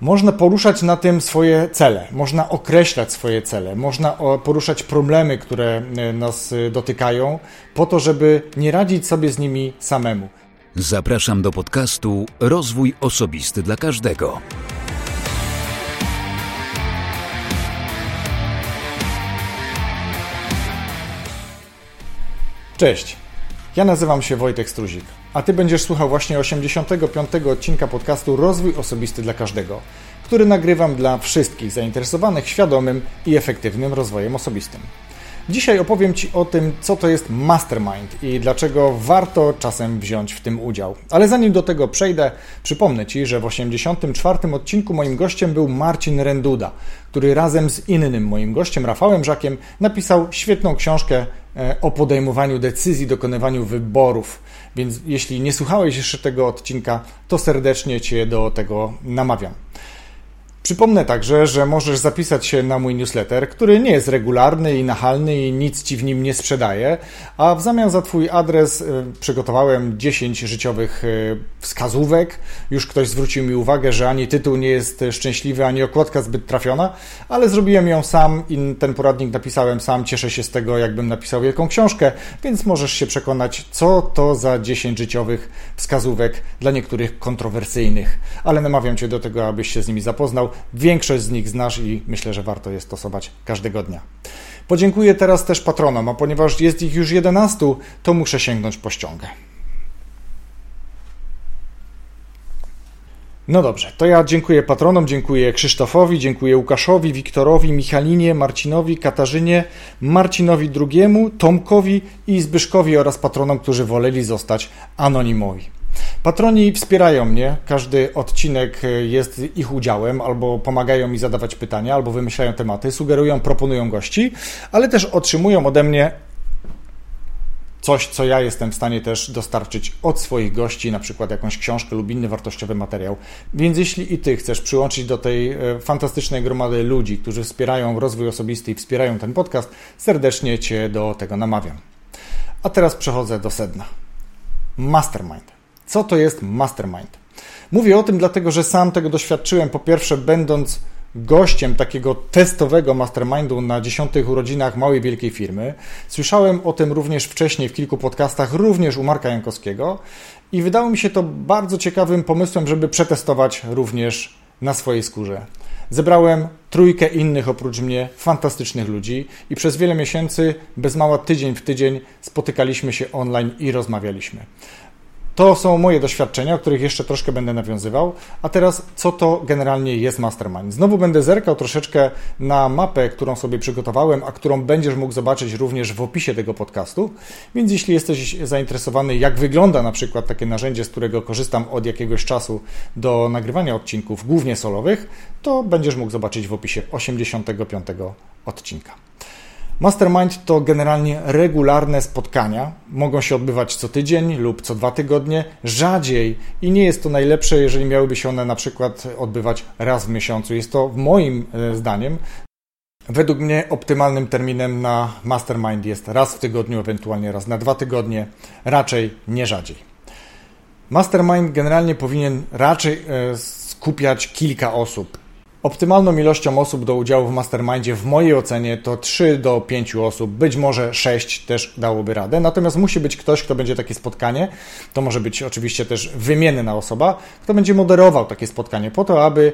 Można poruszać na tym swoje cele, można określać swoje cele, można poruszać problemy, które e, nas e, dotykają, po to, żeby nie radzić sobie z nimi samemu. Zapraszam do podcastu Rozwój Osobisty dla Każdego. Cześć, ja nazywam się Wojtek Struzik, a Ty będziesz słuchał właśnie 85. odcinka podcastu Rozwój Osobisty dla Każdego, który nagrywam dla wszystkich zainteresowanych świadomym i efektywnym rozwojem osobistym. Dzisiaj opowiem Ci o tym, co to jest mastermind i dlaczego warto czasem wziąć w tym udział. Ale zanim do tego przejdę, przypomnę Ci, że w 84. odcinku moim gościem był Marcin Renduda, który razem z innym moim gościem, Rafałem Żakiem, napisał świetną książkę e, o podejmowaniu decyzji, dokonywaniu wyborów. Więc jeśli nie słuchałeś jeszcze tego odcinka, to serdecznie Cię do tego namawiam. Przypomnę także, że możesz zapisać się na mój newsletter, który nie jest regularny i nachalny i nic ci w nim nie sprzedaje, a w zamian za Twój adres y, przygotowałem 10 życiowych y, wskazówek. Już ktoś zwrócił mi uwagę, że ani tytuł nie jest szczęśliwy, ani okładka zbyt trafiona, ale zrobiłem ją sam i ten poradnik napisałem sam. Cieszę się z tego, jakbym napisał wielką książkę, więc możesz się przekonać, co to za 10 życiowych wskazówek dla niektórych kontrowersyjnych. Ale namawiam Cię do tego, abyś się z nimi zapoznał. Większość z nich znasz i myślę, że warto je stosować każdego dnia. Podziękuję teraz też patronom, a ponieważ jest ich już 11, to muszę sięgnąć po ściągę. No dobrze, to ja dziękuję patronom, dziękuję Krzysztofowi, dziękuję Łukaszowi, Wiktorowi, Michalinie, Marcinowi, Katarzynie, Marcinowi II, Tomkowi i Zbyszkowi oraz patronom, którzy woleli zostać anonimowi. Patroni wspierają mnie, każdy odcinek jest ich udziałem, albo pomagają mi zadawać pytania, albo wymyślają tematy, sugerują, proponują gości, ale też otrzymują ode mnie coś, co ja jestem w stanie też dostarczyć od swoich gości, na przykład jakąś książkę lub inny wartościowy materiał. Więc jeśli i Ty chcesz przyłączyć do tej e, fantastycznej gromady ludzi, którzy wspierają rozwój osobisty i wspierają ten podcast, serdecznie Cię do tego namawiam. A teraz przechodzę do sedna. Mastermind. Co to jest mastermind? Mówię o tym dlatego, że sam tego doświadczyłem, po pierwsze, będąc gościem takiego testowego mastermindu na dziesiątych urodzinach małej wielkiej firmy. Słyszałem o tym również wcześniej w kilku podcastach, również u Marka Jankowskiego i wydało mi się to bardzo ciekawym pomysłem, żeby przetestować również na swojej skórze. Zebrałem trójkę innych oprócz mnie fantastycznych ludzi i przez wiele miesięcy, bez mała tydzień w tydzień, spotykaliśmy się online i rozmawialiśmy. To są moje doświadczenia, o których jeszcze troszkę będę nawiązywał. A teraz, co to generalnie jest Mastermind? Znowu będę zerkał troszeczkę na mapę, którą sobie przygotowałem, a którą będziesz mógł zobaczyć również w opisie tego podcastu. Więc jeśli jesteś zainteresowany, jak wygląda na przykład takie narzędzie, z którego korzystam od jakiegoś czasu do nagrywania odcinków, głównie solowych, to będziesz mógł zobaczyć w opisie 85 odcinka. Mastermind to generalnie regularne spotkania. Mogą się odbywać co tydzień lub co dwa tygodnie, rzadziej i nie jest to najlepsze, jeżeli miałyby się one na przykład odbywać raz w miesiącu. Jest to moim e, zdaniem Według mnie optymalnym terminem na mastermind jest raz w tygodniu, ewentualnie raz na dwa tygodnie, raczej nie rzadziej. Mastermind generalnie powinien raczej e, skupiać kilka osób. Optymalną ilością osób do udziału w mastermindzie w mojej ocenie to 3 do 5 osób, być może 6 też dałoby radę. Natomiast musi być ktoś, kto będzie takie spotkanie. To może być oczywiście też wymienna osoba, kto będzie moderował takie spotkanie po to, aby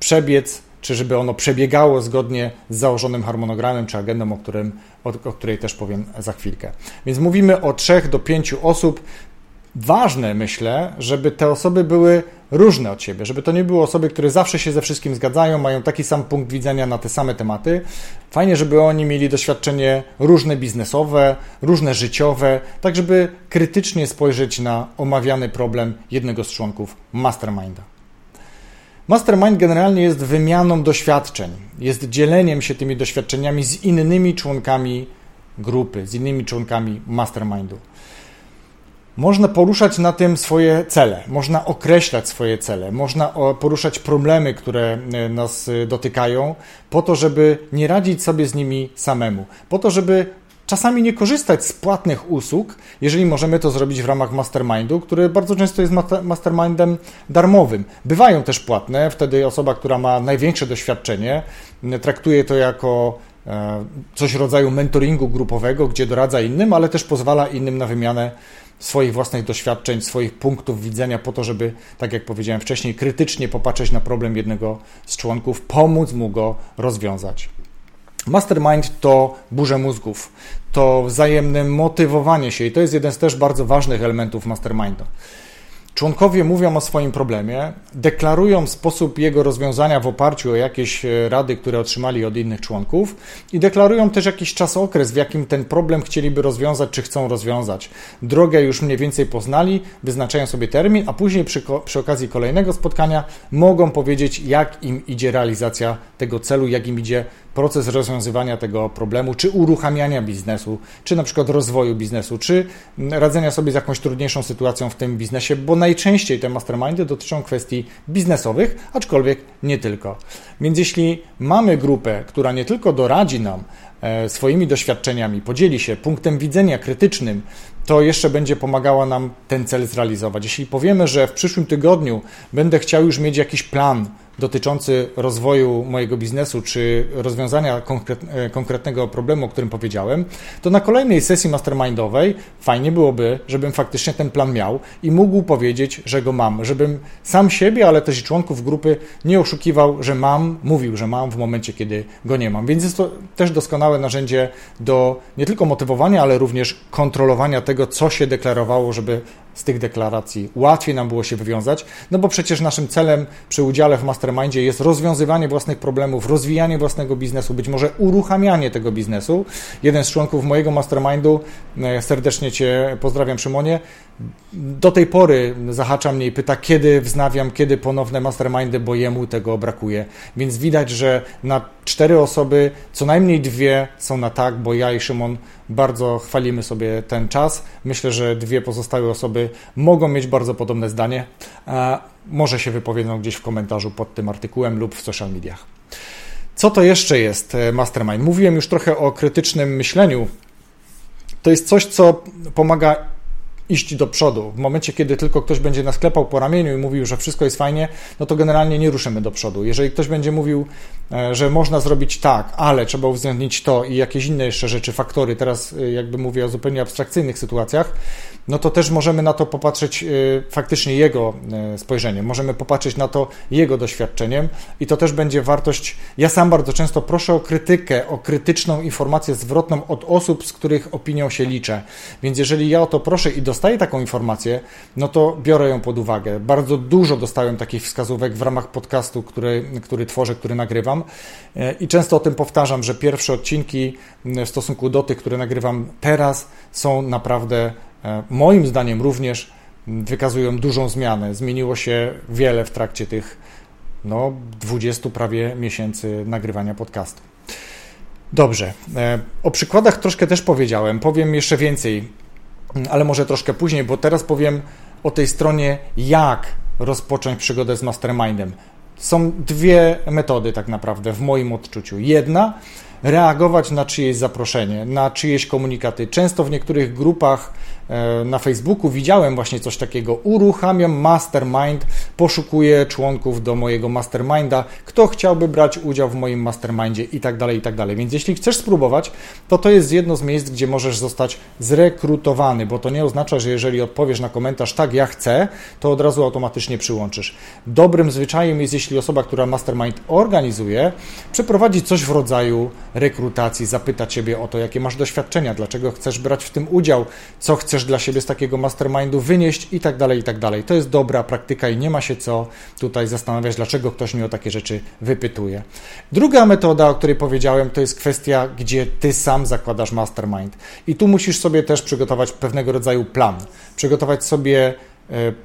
przebiec, czy żeby ono przebiegało zgodnie z założonym harmonogramem czy agendą, o, którym, o, o której też powiem za chwilkę. Więc mówimy o 3 do 5 osób ważne, myślę, żeby te osoby były różne od siebie, żeby to nie były osoby, które zawsze się ze wszystkim zgadzają, mają taki sam punkt widzenia na te same tematy. Fajnie, żeby oni mieli doświadczenie różne biznesowe, różne życiowe, tak żeby krytycznie spojrzeć na omawiany problem jednego z członków masterminda. Mastermind generalnie jest wymianą doświadczeń, jest dzieleniem się tymi doświadczeniami z innymi członkami grupy, z innymi członkami mastermindu. Można poruszać na tym swoje cele, można określać swoje cele, można poruszać problemy, które e, nas e, dotykają, po to, żeby nie radzić sobie z nimi samemu, po to, żeby czasami nie korzystać z płatnych usług, jeżeli możemy to zrobić w ramach mastermindu, który bardzo często jest mastermindem darmowym. Bywają też płatne, wtedy osoba, która ma największe doświadczenie, traktuje to jako e, coś w rodzaju mentoringu grupowego, gdzie doradza innym, ale też pozwala innym na wymianę swoich własnych doświadczeń, swoich punktów widzenia, po to, żeby, tak jak powiedziałem wcześniej, krytycznie popatrzeć na problem jednego z członków, pomóc mu go rozwiązać. Mastermind to burze mózgów, to wzajemne motywowanie się i to jest jeden z też bardzo ważnych elementów mastermindu. Członkowie mówią o swoim problemie, deklarują sposób jego rozwiązania w oparciu o jakieś e, rady, które otrzymali od innych członków i deklarują też jakiś czas okres, w jakim ten problem chcieliby rozwiązać, czy chcą rozwiązać. Drogę już mniej więcej poznali, wyznaczają sobie termin, a później przy, przy okazji kolejnego spotkania mogą powiedzieć, jak im idzie realizacja tego celu, jak im idzie proces rozwiązywania tego problemu, czy uruchamiania biznesu, czy na przykład rozwoju biznesu, czy radzenia sobie z jakąś trudniejszą sytuacją w tym biznesie, bo najczęściej te mastermindy dotyczą kwestii biznesowych, aczkolwiek nie tylko. Więc jeśli mamy grupę, która nie tylko doradzi nam e, swoimi doświadczeniami, podzieli się punktem widzenia krytycznym, to jeszcze będzie pomagała nam ten cel zrealizować. Jeśli powiemy, że w przyszłym tygodniu będę chciał już mieć jakiś plan, dotyczący rozwoju mojego biznesu czy rozwiązania e, konkretnego problemu, o którym powiedziałem, to na kolejnej sesji mastermindowej fajnie byłoby, żebym faktycznie ten plan miał i mógł powiedzieć, że go mam, żebym sam siebie, ale też i członków grupy nie oszukiwał, że mam, mówił, że mam w momencie, kiedy go nie mam. Więc jest to też doskonałe narzędzie do nie tylko motywowania, ale również kontrolowania tego, co się deklarowało, żeby z tych deklaracji łatwiej nam było się wywiązać, no bo przecież naszym celem przy udziale w mastermindzie jest rozwiązywanie własnych problemów, rozwijanie własnego biznesu, być może uruchamianie tego biznesu. Jeden z członków mojego mastermindu, e, serdecznie Cię pozdrawiam Szymonie, do tej pory zahacza mnie i pyta, kiedy wznawiam, kiedy ponowne mastermindy, bo jemu tego brakuje. Więc widać, że na cztery osoby co najmniej dwie są na tak, bo ja i Szymon bardzo chwalimy sobie ten czas. Myślę, że dwie pozostałe osoby mogą mieć bardzo podobne zdanie. Może się wypowiedzą gdzieś w komentarzu pod tym artykułem lub w social mediach. Co to jeszcze jest e, mastermind? Mówiłem już trochę o krytycznym myśleniu. To jest coś, co pomaga iść do przodu. W momencie, kiedy tylko ktoś będzie nas klepał po ramieniu i mówił, że wszystko jest fajnie, no to generalnie nie ruszymy do przodu. Jeżeli ktoś będzie mówił, e, że można zrobić tak, ale trzeba uwzględnić to i jakieś inne jeszcze rzeczy, faktory, teraz e, jakby mówię o zupełnie abstrakcyjnych sytuacjach, no to też możemy na to popatrzeć e, faktycznie jego spojrzeniem, możemy popatrzeć na to jego doświadczeniem i to też będzie wartość. Ja sam bardzo często proszę o krytykę, o krytyczną informację zwrotną od osób, z których opinią się liczę. Więc jeżeli ja o to proszę i dostaję taką informację, no to biorę ją pod uwagę. Bardzo dużo dostałem takich wskazówek w ramach podcastu, który, który tworzę, który nagrywam e, i często o tym powtarzam, że pierwsze odcinki w stosunku do tych, które nagrywam teraz, są naprawdę e, moim zdaniem również wykazują dużą zmianę. Zmieniło się wiele w trakcie tych no, 20 prawie miesięcy nagrywania podcastu. Dobrze. E, o przykładach troszkę też powiedziałem. Powiem jeszcze więcej ale może troszkę później, bo teraz powiem o tej stronie, jak rozpocząć przygodę z mastermindem. Są dwie metody, tak naprawdę, w moim odczuciu. Jedna, reagować na czyjeś zaproszenie, na czyjeś komunikaty. Często w niektórych grupach E, na Facebooku widziałem właśnie coś takiego. Uruchamiam mastermind, poszukuję członków do mojego masterminda, kto chciałby brać udział w moim mastermindzie i tak dalej, i tak dalej. Więc jeśli chcesz spróbować, to to jest jedno z miejsc, gdzie możesz zostać zrekrutowany, bo to nie oznacza, że jeżeli odpowiesz na komentarz tak, ja chcę, to od razu automatycznie przyłączysz. Dobrym zwyczajem jest, jeśli osoba, która mastermind organizuje, przeprowadzi coś w rodzaju rekrutacji, zapyta Ciebie o to, jakie masz doświadczenia, dlaczego chcesz brać w tym udział, co chcesz chcesz dla siebie z takiego mastermindu wynieść i tak dalej, i tak dalej. To jest dobra praktyka i nie ma się co tutaj zastanawiać, dlaczego ktoś mnie o takie rzeczy wypytuje. Druga metoda, o której powiedziałem, to jest kwestia, gdzie ty sam zakładasz mastermind. I tu musisz sobie też przygotować pewnego rodzaju plan. Przygotować sobie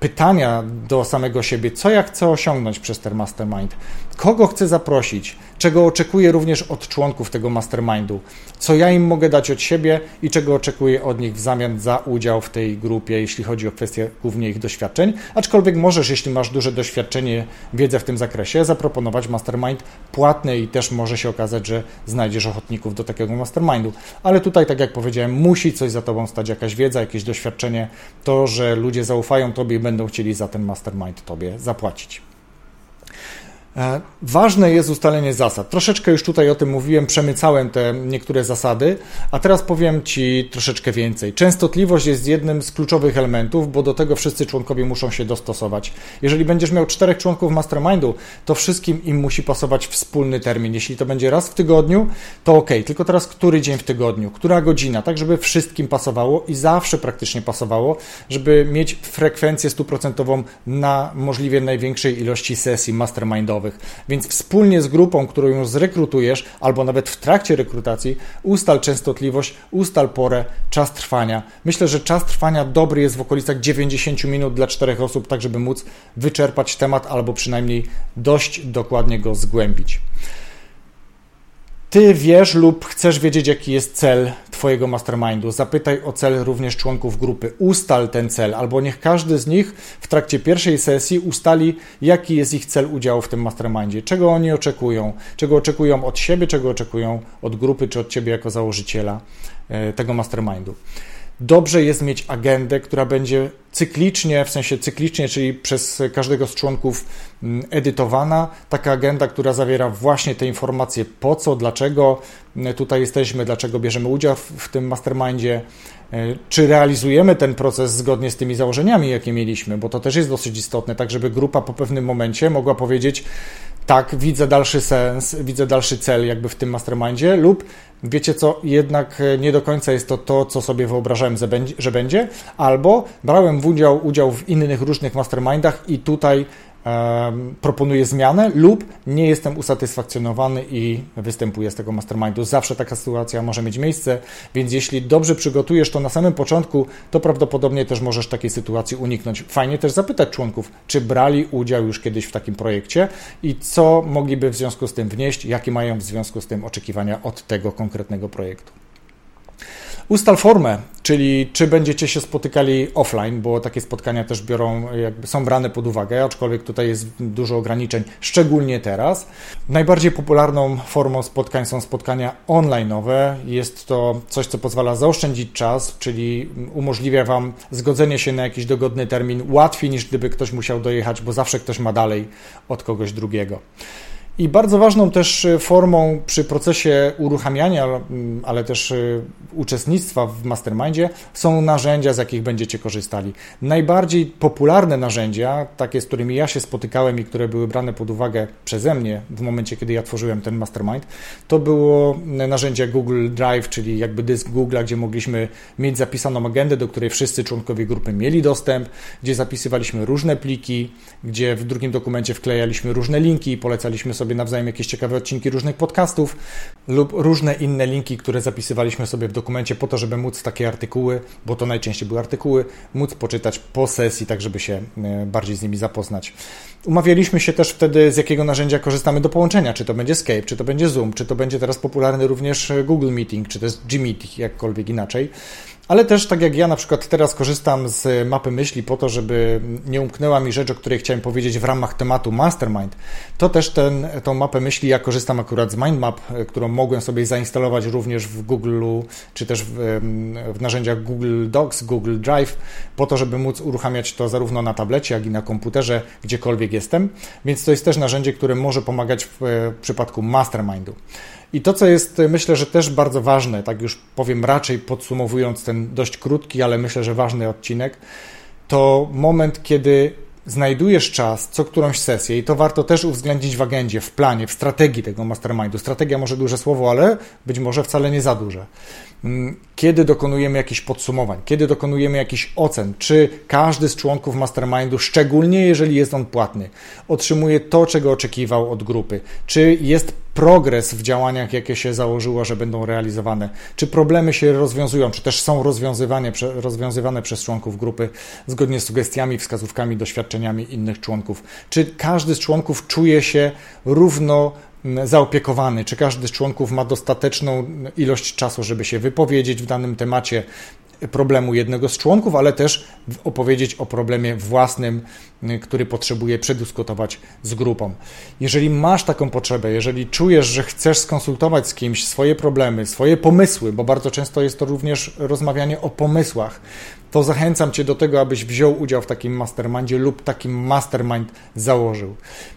pytania do samego siebie, co ja chcę osiągnąć przez ten mastermind, kogo chcę zaprosić, czego oczekuję również od członków tego mastermindu, co ja im mogę dać od siebie i czego oczekuję od nich w zamian za udział w tej grupie, jeśli chodzi o kwestie głównie ich doświadczeń. Aczkolwiek możesz, jeśli masz duże doświadczenie, wiedzę w tym zakresie, zaproponować mastermind płatny i też może się okazać, że znajdziesz ochotników do takiego mastermindu. Ale tutaj, tak jak powiedziałem, musi coś za tobą stać, jakaś wiedza, jakieś doświadczenie, to, że ludzie zaufają tobie i będą chcieli za ten mastermind tobie zapłacić. E, ważne jest ustalenie zasad. Troszeczkę już tutaj o tym mówiłem, przemycałem te niektóre zasady, a teraz powiem Ci troszeczkę więcej. Częstotliwość jest jednym z kluczowych elementów, bo do tego wszyscy członkowie muszą się dostosować. Jeżeli będziesz miał czterech członków mastermindu, to wszystkim im musi pasować wspólny termin. Jeśli to będzie raz w tygodniu, to ok, tylko teraz który dzień w tygodniu, która godzina, tak żeby wszystkim pasowało i zawsze praktycznie pasowało, żeby mieć frekwencję stuprocentową na możliwie największej ilości sesji mastermindowych. Więc wspólnie z grupą, którą już zrekrutujesz, albo nawet w trakcie rekrutacji, ustal częstotliwość, ustal porę, czas trwania. Myślę, że czas trwania dobry jest w okolicach 90 minut dla czterech osób, tak żeby móc wyczerpać temat albo przynajmniej dość dokładnie go zgłębić. Ty wiesz lub chcesz wiedzieć, jaki jest cel Twojego mastermindu. Zapytaj o cel również członków grupy. Ustal ten cel, albo niech każdy z nich w trakcie pierwszej sesji ustali, jaki jest ich cel udziału w tym mastermindzie, czego oni oczekują, czego oczekują od siebie, czego oczekują od grupy czy od Ciebie jako założyciela e, tego mastermindu dobrze jest mieć agendę, która będzie cyklicznie, w sensie cyklicznie, czyli przez każdego z członków mm, edytowana. Taka agenda, która zawiera właśnie te informacje, po co, dlaczego mm, tutaj jesteśmy, dlaczego bierzemy udział w, tym mastermindzie, e, czy realizujemy ten proces zgodnie z tymi założeniami, jakie mieliśmy, bo to też jest dosyć istotne, tak żeby grupa po pewnym momencie mogła powiedzieć, tak, widzę dalszy sens, widzę dalszy cel jakby w tym mastermindzie lub wiecie co, jednak e, nie do końca jest to to, co sobie wyobrażałem, że będzie, albo brałem udział, udział w innych różnych mastermindach i tutaj proponuję zmianę lub nie jestem usatysfakcjonowany i występuję z tego mastermindu. Zawsze taka sytuacja może mieć miejsce, więc jeśli dobrze przygotujesz to na samym początku, to prawdopodobnie też możesz takiej sytuacji uniknąć. Fajnie też zapytać członków, czy brali udział już kiedyś w takim projekcie i co mogliby w związku z tym wnieść, jakie mają w związku z tym oczekiwania od tego konkretnego projektu. Ustal formę, czyli czy będziecie się spotykali offline, bo takie spotkania też biorą, są brane pod uwagę, aczkolwiek tutaj jest dużo ograniczeń, szczególnie teraz. Najbardziej popularną formą spotkań są spotkania online'owe. Jest to coś, co pozwala zaoszczędzić czas, czyli umożliwia Wam zgodzenie się na jakiś dogodny termin łatwiej niż gdyby ktoś musiał dojechać, bo zawsze ktoś ma dalej od kogoś drugiego. I bardzo ważną też e, formą przy procesie uruchamiania, mm, ale też e, uczestnictwa w mastermindzie są narzędzia, z jakich będziecie korzystali. Najbardziej popularne narzędzia, takie z którymi ja się spotykałem i które były brane pod uwagę przeze mnie w momencie, kiedy ja tworzyłem ten mastermind, to było narzędzie Google Drive, czyli jakby dysk Google, gdzie mogliśmy mieć zapisaną agendę, do której wszyscy członkowie grupy mieli dostęp, gdzie zapisywaliśmy różne pliki, gdzie w drugim dokumencie wklejaliśmy różne linki i polecaliśmy sobie nawzajem jakieś ciekawe odcinki różnych podcastów lub różne inne linki, które zapisywaliśmy sobie w dokumencie po to, żeby móc takie artykuły, bo to najczęściej były artykuły, móc poczytać po sesji, tak żeby się e, bardziej z nimi zapoznać. Umawialiśmy się też wtedy, z jakiego narzędzia korzystamy do połączenia, czy to będzie Skype, czy to będzie Zoom, czy to będzie teraz popularny również Google Meeting, czy to jest Gmeet, jakkolwiek inaczej. Ale też tak jak ja na przykład teraz korzystam z mapy myśli po to, żeby nie umknęła mi rzecz, o której chciałem powiedzieć w ramach tematu Mastermind, to też ten, tą mapę myśli ja korzystam akurat z Mindmap, którą mogłem sobie zainstalować również w Google, czy też w, w narzędziach Google Docs, Google Drive, po to, żeby móc uruchamiać to zarówno na tablecie, jak i na komputerze, gdziekolwiek jestem. Więc to jest też narzędzie, które może pomagać w, w przypadku Mastermindu. I to, co jest, myślę, że też bardzo ważne, tak już powiem raczej podsumowując ten dość krótki, ale myślę, że ważny odcinek, to moment, kiedy znajdujesz czas co którąś sesję i to warto też uwzględnić w agendzie, w planie, w strategii tego mastermindu. Strategia może duże słowo, ale być może wcale nie za duże. Mm, kiedy dokonujemy jakichś podsumowań, kiedy dokonujemy jakichś ocen, czy każdy z członków mastermindu, szczególnie jeżeli jest on płatny, otrzymuje to, czego oczekiwał od grupy, czy jest progres w działaniach, jakie się założyło, że będą realizowane, czy problemy się rozwiązują, czy też są rozwiązywane, rozwiązywane przez członków grupy zgodnie z sugestiami, wskazówkami, doświadczeniami innych członków, czy każdy z członków czuje się równo zaopiekowany, czy każdy z członków ma dostateczną ilość czasu, żeby się wypowiedzieć w danym temacie, problemu jednego z członków, ale też opowiedzieć o problemie własnym, y, który potrzebuje przedyskutować z grupą. Jeżeli masz taką potrzebę, jeżeli czujesz, że chcesz skonsultować z kimś swoje problemy, swoje pomysły, bo bardzo często jest to również rozmawianie o pomysłach, to zachęcam Cię do tego, abyś wziął udział w takim mastermindzie lub takim mastermind założył.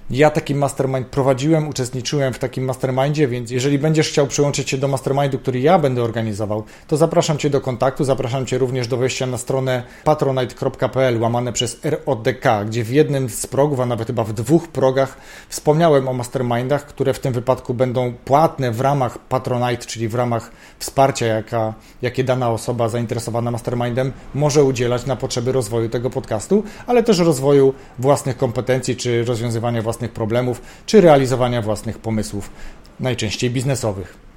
Ja taki mastermind prowadziłem, uczestniczyłem w takim mastermindzie, więc jeżeli będziesz chciał przyłączyć się do mastermindu, który ja będę organizował, to zapraszam Cię do kontaktu, zapraszam Cię również do wejścia na stronę patronite.pl łamane przez RODK, gdzie w jednym z progów, a nawet chyba w dwóch progach wspomniałem o mastermindach, które w tym wypadku będą płatne w ramach Patronite, czyli w ramach wsparcia, jaka, jakie dana osoba zainteresowana mastermindem może udzielać na potrzeby rozwoju tego podcastu, ale też rozwoju własnych kompetencji, czy rozwiązywania własnych problemów, czy realizowania własnych pomysłów, najczęściej biznesowych.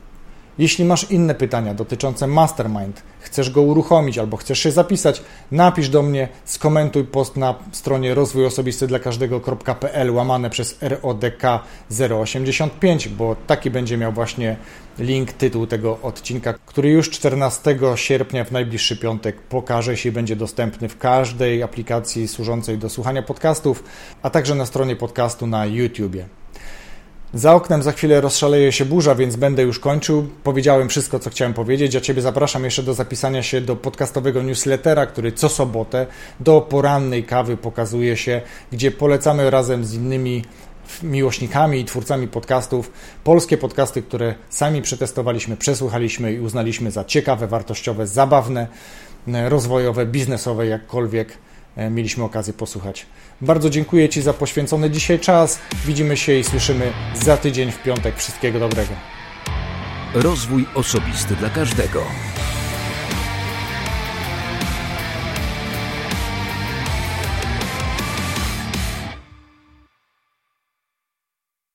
Jeśli masz inne pytania dotyczące Mastermind, chcesz go uruchomić albo chcesz się zapisać, napisz do mnie, skomentuj post na stronie rozwój osobisty dla każdego.pl łamane przez RODK 085, bo taki będzie miał właśnie link, tytuł tego odcinka, który już 14 sierpnia w najbliższy piątek pokaże się i będzie dostępny w każdej aplikacji służącej do słuchania podcastów, a także na stronie podcastu na YouTubie. Za oknem za chwilę rozszaleje się burza, więc będę już kończył. Powiedziałem wszystko, co chciałem powiedzieć. Ja Ciebie zapraszam jeszcze do zapisania się do podcastowego newslettera, który co sobotę do porannej kawy pokazuje się, gdzie polecamy razem z innymi miłośnikami i twórcami podcastów polskie podcasty, które sami przetestowaliśmy, przesłuchaliśmy i uznaliśmy za ciekawe, wartościowe, zabawne, rozwojowe, biznesowe, jakkolwiek E, mieliśmy okazję posłuchać. Bardzo dziękuję Ci za poświęcony dzisiaj czas. Widzimy się i słyszymy za tydzień w piątek. Wszystkiego dobrego. Rozwój osobisty dla każdego.